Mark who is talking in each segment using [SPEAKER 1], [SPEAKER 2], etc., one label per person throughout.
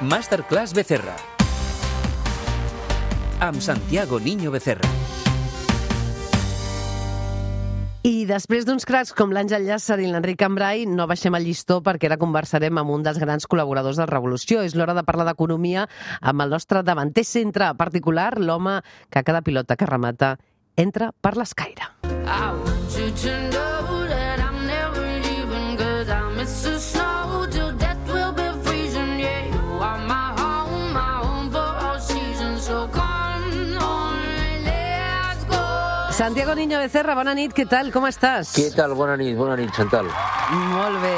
[SPEAKER 1] Masterclass Becerra. Amb Santiago Niño Becerra.
[SPEAKER 2] I després d'uns cracs com l'Àngel Llàcer i l'Enric Cambrai, no baixem el llistó perquè ara conversarem amb un dels grans col·laboradors de Revolució. És l'hora de parlar d'economia amb el nostre davanter centre particular, l'home que cada pilota que remata entra per l'escaire.
[SPEAKER 3] I want you to know
[SPEAKER 2] Santiago Niño Becerra, bona nit, què tal, com estàs?
[SPEAKER 4] Què tal? Bona nit, bona nit, Chantal.
[SPEAKER 2] Molt bé.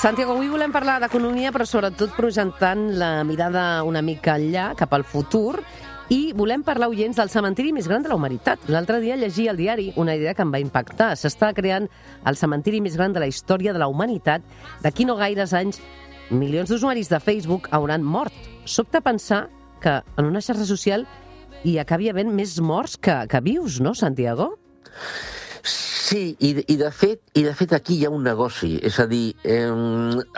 [SPEAKER 2] Santiago, avui volem parlar d'economia, però sobretot projectant la mirada una mica enllà, cap al futur, i volem parlar, oients, del cementiri més gran de la humanitat. L'altre dia llegia al diari una idea que em va impactar. S'està creant el cementiri més gran de la història de la humanitat. D'aquí no gaires anys, milions d'usuaris de Facebook hauran mort. Sobta pensar que en una xarxa social hi acabi havent més morts que, que vius, no, Santiago?
[SPEAKER 4] Sí, i, i, de fet, i de fet aquí hi ha un negoci. És a dir, eh,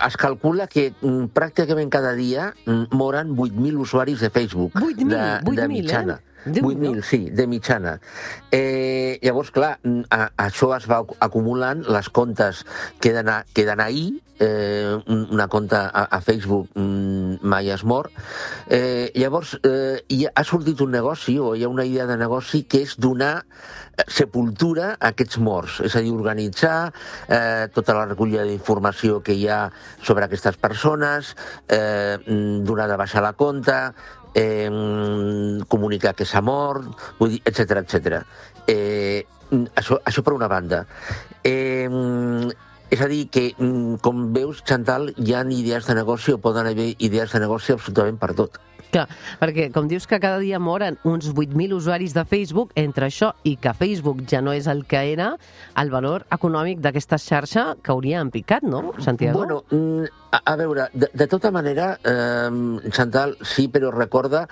[SPEAKER 4] es calcula que mm, pràcticament cada dia mm, moren 8.000 usuaris de Facebook.
[SPEAKER 2] 8.000,
[SPEAKER 4] de,
[SPEAKER 2] 8.000,
[SPEAKER 4] de mitjana.
[SPEAKER 2] eh? Déu-n'hi-do.
[SPEAKER 4] 8.000, sí, de mitjana. Eh, llavors, clar, a, això es va acumulant, les comptes queden, a, queden ahir, eh, un- una compta a, a Facebook mm, mai es mor. Eh, llavors, eh, hi ha, ha sortit un negoci, o hi ha una idea de negoci, que és donar eh, sepultura a aquests morts, és a dir, organitzar eh, tota la recollida d'informació que hi ha sobre aquestes persones, eh, mm, donar de baixar la compta, eh, comunicar que s'ha mort, vull dir, etc etc. Eh, això, això per una banda. Eh, és a dir, que, mm, com veus, Chantal, hi ha idees de negoci o poden haver idees de negoci absolutament per tot.
[SPEAKER 2] Clar, perquè com dius que cada dia moren uns 8.000 usuaris de Facebook, entre això i que Facebook ja no és el que era, el valor econòmic d'aquesta xarxa que hauria en picat, no, Santiago?
[SPEAKER 4] Bueno, mm, a, a veure, de, de tota manera, eh, Chantal, sí, però recorda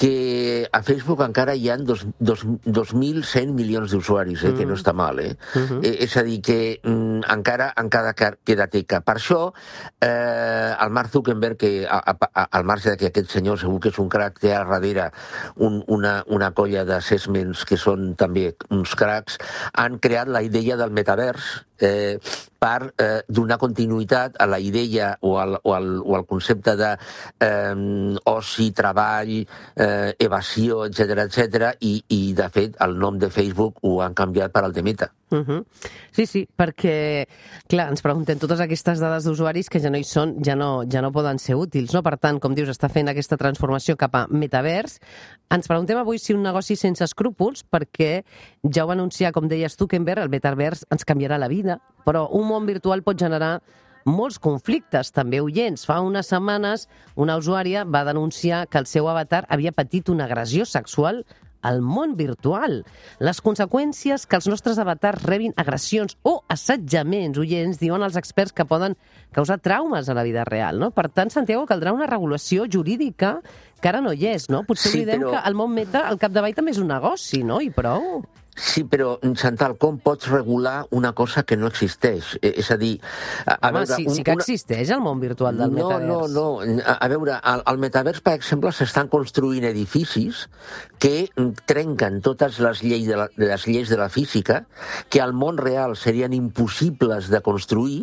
[SPEAKER 4] que a Facebook encara hi ha dos, dos, 2.100 milions d'usuaris, eh, que no està mal, eh?
[SPEAKER 2] Mhm.
[SPEAKER 4] eh és a dir, que mm, encara, encara ca- queda teca. Per això, eh, el Mark Zuckerberg, que a, a, a, al marge de que aquest senyor segur que és un crac, té al darrere un, una, una colla de sesmens que són també uns cracs, han creat la idea del metavers, eh, per eh, donar continuïtat a la idea o al, o al, o al concepte de eh, oci, treball, eh, evasió, etc etc i, i, de fet, el nom de Facebook ho han canviat per al de Meta.
[SPEAKER 2] Uh -huh. Sí, sí, perquè, clar, ens preguntem totes aquestes dades d'usuaris que ja no hi són, ja no, ja no poden ser útils, no? Per tant, com dius, està fent aquesta transformació cap a metavers. Ens preguntem avui si un negoci sense escrúpols, perquè ja ho anunciar, com deies tu, Kenber, el metavers ens canviarà la vida, però un món virtual pot generar molts conflictes, també oients. Fa unes setmanes, una usuària va denunciar que el seu avatar havia patit una agressió sexual al món virtual. Les conseqüències que els nostres avatars rebin agressions o assetjaments, oients, diuen els experts que poden causar traumes a la vida real, no? Per tant, Santiago, caldrà una regulació jurídica que ara no hi és, no? Potser
[SPEAKER 4] Sí,
[SPEAKER 2] oblidem
[SPEAKER 4] però-
[SPEAKER 2] que el món meta, al capdavall, també és un negoci, no? I prou.
[SPEAKER 4] Sí, però, Chantal, com pots regular una cosa que no existeix? Eh, És a dir... A, a
[SPEAKER 2] Home, sí, sí que existeix el món virtual del
[SPEAKER 4] no,
[SPEAKER 2] metavers.
[SPEAKER 4] No, no, a, a veure, al, al metavers, per exemple, s'estan construint edificis que mm, trenquen totes les lleis de, la, les lleis de la física, que al món real serien impossibles de construir,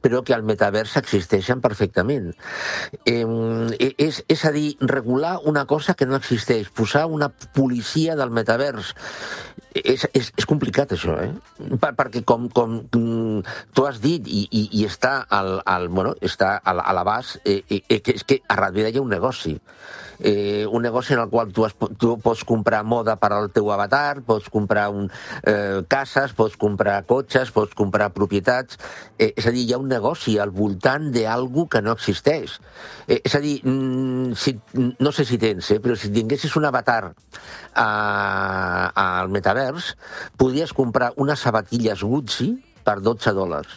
[SPEAKER 4] però que al metavers existeixen perfectament. Eh, és, és a dir, regular una cosa que no existeix, posar una policia del metavers, és, és, és complicat això, eh? Per, perquè com, com mm, tu has dit i, i, i està, al, al, bueno, està a, a l'abast, eh, eh, eh, que és que a darrere hi ha un negoci. Eh, un negoci en el qual tu, has, tu pots comprar moda per al teu avatar, pots comprar un, eh, cases, pots comprar cotxes, pots comprar propietats... Eh, és a dir, hi ha un negoci al voltant d'algú que no existeix. Eh, és a dir, mm, si, no sé si tens, eh, però si tinguessis un avatar al metavers, podries comprar unes sabatilles Gucci per 12 dòlars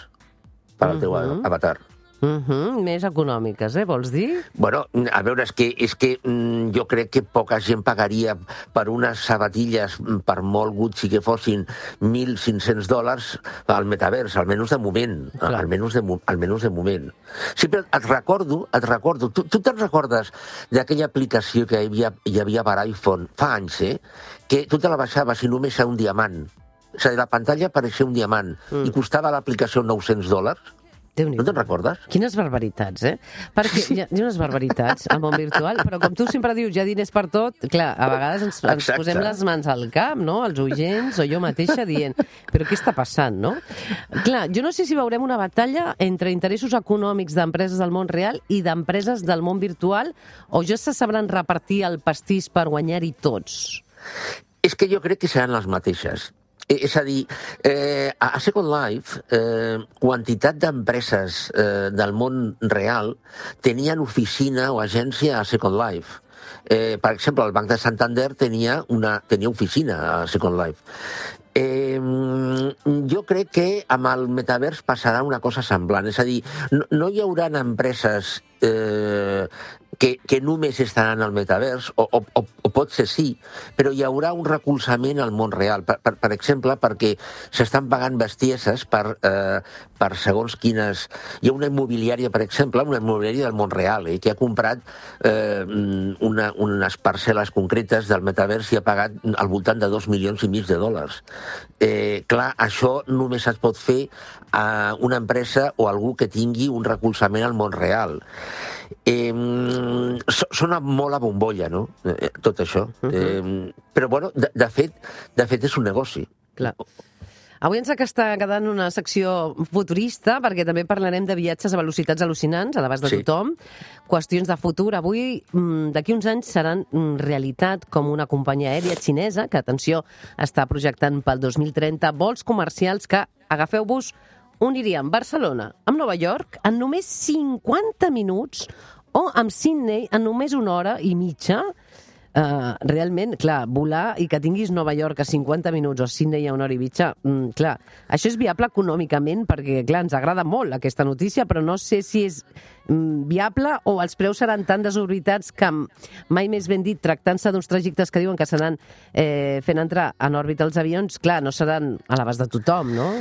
[SPEAKER 4] per al teu
[SPEAKER 2] Mhm.
[SPEAKER 4] avatar.
[SPEAKER 2] Uh Més econòmiques, eh, vols dir?
[SPEAKER 4] Bueno, a veure, és que, és que mm, jo crec que poca gent pagaria per unes sabatilles, mm, per molt Gucci que fossin 1.500 dòlars al metavers, almenys de moment.
[SPEAKER 2] Clar.
[SPEAKER 4] Almenys de, almenys de moment. Sí, però et recordo, et recordo, tu, tu te'n recordes d'aquella aplicació que hi havia, hi havia per iPhone fa anys, eh? Que tu te la baixaves i només era un diamant. És a dir, la pantalla pareixia un diamant mm. i costava l'aplicació 900 dòlars.
[SPEAKER 2] Déu nhi
[SPEAKER 4] No te'n recordes?
[SPEAKER 2] Quines barbaritats, eh? Perquè hi ha, hi ha unes barbaritats al món virtual, però com tu sempre dius, hi ha diners per tot, clar, a vegades ens, ens
[SPEAKER 4] Exacte.
[SPEAKER 2] posem les mans al cap, no?, els oients o jo mateixa dient, però què està passant, no? Clar, jo no sé si veurem una batalla entre interessos econòmics d'empreses del món real i d'empreses del món virtual, o ja se sabran repartir el pastís per guanyar-hi tots.
[SPEAKER 4] És que jo crec que seran les mateixes. Eh, És a dir, eh, a Second Life, eh, quantitat d'empreses eh, del món real tenien oficina o agència a Second Life. Eh, per exemple, el Banc de Santander tenia, una, tenia oficina a Second Life. Eh, jo crec que amb el metavers passarà una cosa semblant. És a dir, no, no hi haurà empreses eh, que, que només estaran al metavers, o, o, o, o pot ser sí, però hi haurà un recolzament al món real. Per, per, per exemple, perquè s'estan pagant bestieses per, eh, per segons quines... Hi ha una immobiliària, per exemple, una immobiliària del món real, eh, que ha comprat eh, una, unes parcel·les concretes del metavers i ha pagat al voltant de dos milions i mig de dòlars. Eh, clar, això només es pot fer a una empresa o algú que tingui un recolzament al món real. Eh, so- sona molt a bombolla, no?, eh, tot això. eh, però, bueno, de, de, fet, de fet és un negoci.
[SPEAKER 2] Clar. Avui ens està quedant una secció futurista, perquè també parlarem de viatges a velocitats al·lucinants, a l'abast de
[SPEAKER 4] Sí.
[SPEAKER 2] tothom, qüestions de futur. Avui, mm, d'aquí uns anys, seran mm, realitat com una companyia aèria xinesa, que, atenció, està projectant pel 2030 vols comercials que, agafeu-vos, unirien Barcelona amb Nova York en només 50 minuts o amb Sydney en només una hora i mitja. Uh, realment, clar, volar i que tinguis Nova York a 50 minuts o Sydney a una hora i mitja, mm, clar, això és viable econòmicament perquè, clar, ens agrada molt aquesta notícia, però no sé si és mm, viable o els preus seran tan desorbitats que mai més ben dit, tractant-se d'uns trajectes que diuen que seran eh, fent entrar en òrbita els avions, clar, no seran a l'abast de tothom, no?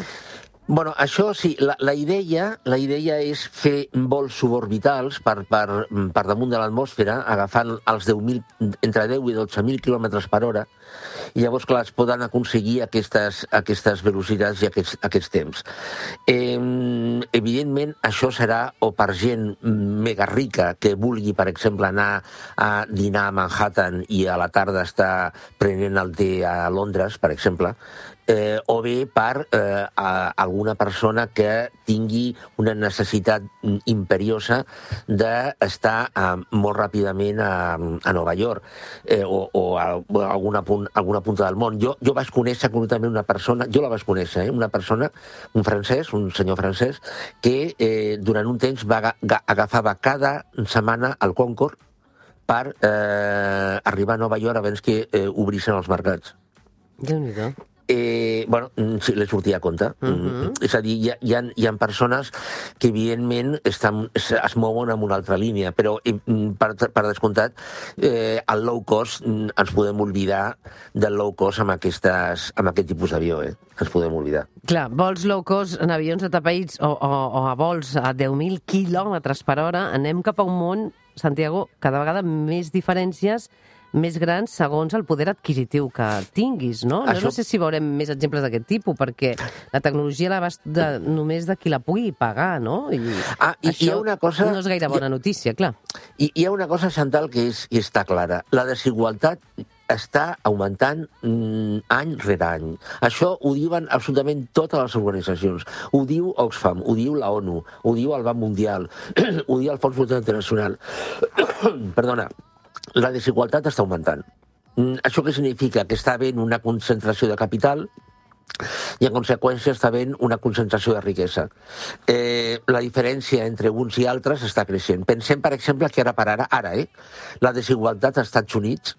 [SPEAKER 4] Bueno, això sí, la, la, idea, la idea és fer vols suborbitals per, per, per damunt de l'atmosfera, agafant els 10.000, entre 10 i 12.000 km per hora, i llavors, clar, es poden aconseguir aquestes, aquestes velocitats i aquests, aquests temps. Eh, evidentment, això serà o per gent mega rica que vulgui, per exemple, anar a dinar a Manhattan i a la tarda estar prenent el té a Londres, per exemple, eh, o bé per eh, a alguna persona que tingui una necessitat mm, imperiosa d'estar eh, molt ràpidament a, a Nova York eh, o, o a, alguna, punt, alguna punta del món. Jo, jo vaig conèixer concretament una persona, jo la vaig conèixer, eh, una persona, un francès, un senyor francès, que eh, durant un temps va, aga- ga- agafava cada setmana el Concord per eh, arribar a Nova York abans que eh, obrissin els mercats.
[SPEAKER 2] Déu-n'hi-do.
[SPEAKER 4] Eh, bueno, mm, sí, li sortia a compte. Mm -hmm. És a dir, hi ha, hi, ha, hi ha persones que, evidentment, estan, es, es mouen en una altra línia, però, mm, per, per descomptat, eh, el low cost mm, ens podem oblidar del low cost amb, aquestes, amb aquest tipus d'avió, eh? Ens podem oblidar.
[SPEAKER 2] Clar, vols low cost en avions atapeïts o, o, o a vols a 10.000 quilòmetres per hora, anem cap a un món, Santiago, cada vegada més diferències més grans segons el poder adquisitiu que tinguis, no?
[SPEAKER 4] Això-
[SPEAKER 2] Jo no sé si veurem més exemples d'aquest tipus, perquè la tecnologia a l'abast de, només de qui la pugui pagar, no? I
[SPEAKER 4] Ah, i-
[SPEAKER 2] això
[SPEAKER 4] hi ha una cosa-
[SPEAKER 2] no és gaire bona notícia, clar.
[SPEAKER 4] I hi ha una cosa, Chantal, que és, que està clara. La desigualtat està augmentant mm, any rere any. Això ho diuen absolutament totes les organitzacions. Ho diu Oxfam, ho diu la ONU, ho diu el Banc Mundial, ho diu el Fons Monetari Internacional. Perdona, la desigualtat està augmentant. Mm, Això què significa? Que està havent una concentració de capital i en conseqüència està havent una concentració de riquesa. Eh, la diferència entre uns i altres està creixent. Pensem, per exemple, que ara per ara, ara, eh, la desigualtat als Estats Units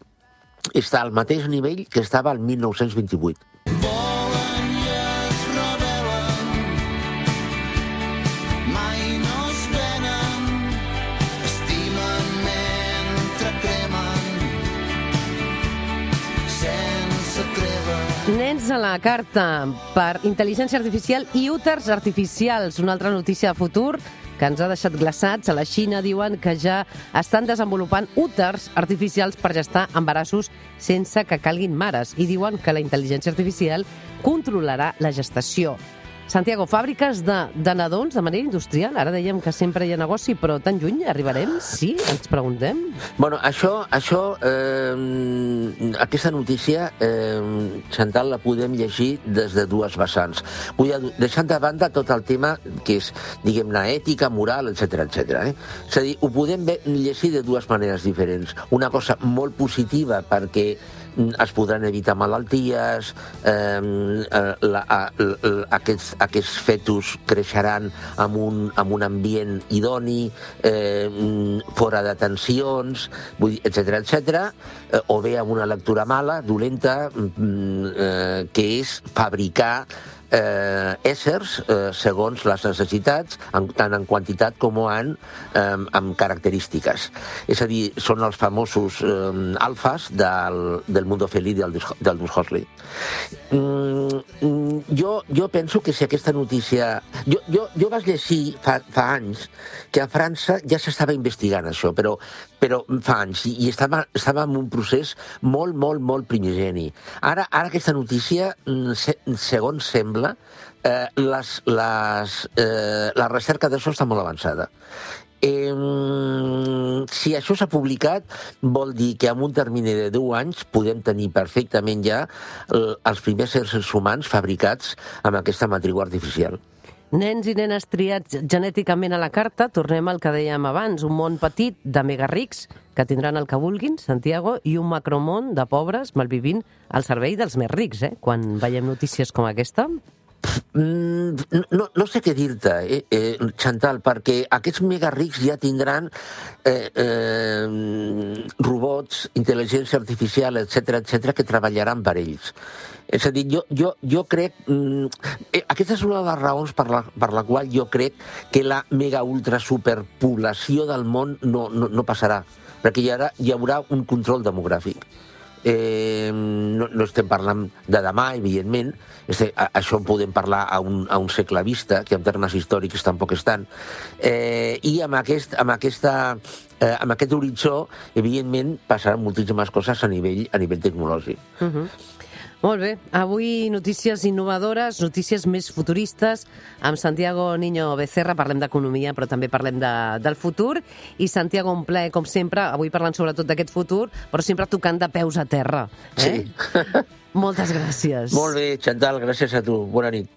[SPEAKER 4] està al mateix nivell que estava al 1928.
[SPEAKER 2] Nens a la carta per intel·ligència artificial i úters artificials. Una altra notícia de futur que ens ha deixat glaçats. A la Xina diuen que ja estan desenvolupant úters artificials per gestar embarassos sense que calguin mares. I diuen que la intel·ligència artificial controlarà la gestació. Santiago, fàbriques de, de nadons de manera industrial. Ara dèiem que sempre hi ha negoci, però tan lluny arribarem? Sí? Ens preguntem?
[SPEAKER 4] Bueno, això, això eh, aquesta notícia, eh, Chantal, la podem llegir des de dues vessants. Vull dir, deixant de banda tot el tema que és, diguem-ne, ètica, moral, etc etc. Eh? És a dir, ho podem llegir de dues maneres diferents. Una cosa molt positiva perquè mm, es podran evitar malalties, eh, eh, la, a, l- aquests, aquests fetus creixeran en un, en un ambient idoni, eh, mm, fora de tensions, etc etc, eh, o bé amb una lectura mala, dolenta, mm, eh, que és fabricar eh, éssers eh, segons les necessitats, en, tant en quantitat com en, eh, amb característiques. És a dir, són els famosos eh, alfas del, del Mundo Feliz del, del Dus Huxley. Mm, mm, jo, jo penso que si aquesta notícia... Jo, jo, jo vaig llegir fa, fa anys que a França ja s'estava investigant això, però, però fa anys, i, i estava, estava en un procés molt, molt, molt primigeni. Ara, ara aquesta notícia, mm, se, segons sembla, eh, les, les, eh, la recerca d'això està molt avançada. Eh, si això s'ha publicat, vol dir que en un termini de 10 anys podem tenir perfectament ja eh, els primers éssers humans fabricats amb aquesta matriu artificial.
[SPEAKER 2] Nens i nenes triats genèticament a la carta, tornem al que dèiem abans, un món petit de megarics que tindran el que vulguin, Santiago, i un macromón de pobres malvivint al servei dels més rics, eh? Quan veiem notícies com aquesta.
[SPEAKER 4] Mm, no, no sé què dir-te, eh, eh, Chantal, perquè aquests mega rics ja tindran eh, eh, robots, intel·ligència artificial, etc etc que treballaran per ells. És a dir, jo, jo, jo crec... Mm, eh, aquesta és una de les raons per la, per la qual jo crec que la mega ultra superpoblació del món no, no, no passarà, perquè hi haurà, hi haurà un control demogràfic. Eh, no, no estem parlant de demà, evidentment, este, a, això en podem parlar a un, a un segle vista, que en termes històrics tampoc estan, eh, i amb, aquest, amb, aquesta, eh, amb aquest horitzó, evidentment, passaran moltíssimes coses a nivell, a nivell tecnològic.
[SPEAKER 2] Uh -huh. Molt bé. Avui notícies innovadores, notícies més futuristes. Amb Santiago Niño Becerra parlem d'economia, però també parlem de, del futur. I Santiago, un ple, com sempre, avui parlant sobretot d'aquest futur, però sempre tocant de peus a terra. Eh?
[SPEAKER 4] Sí.
[SPEAKER 2] Moltes gràcies.
[SPEAKER 4] Molt bé, Chantal, gràcies a tu. Bona nit.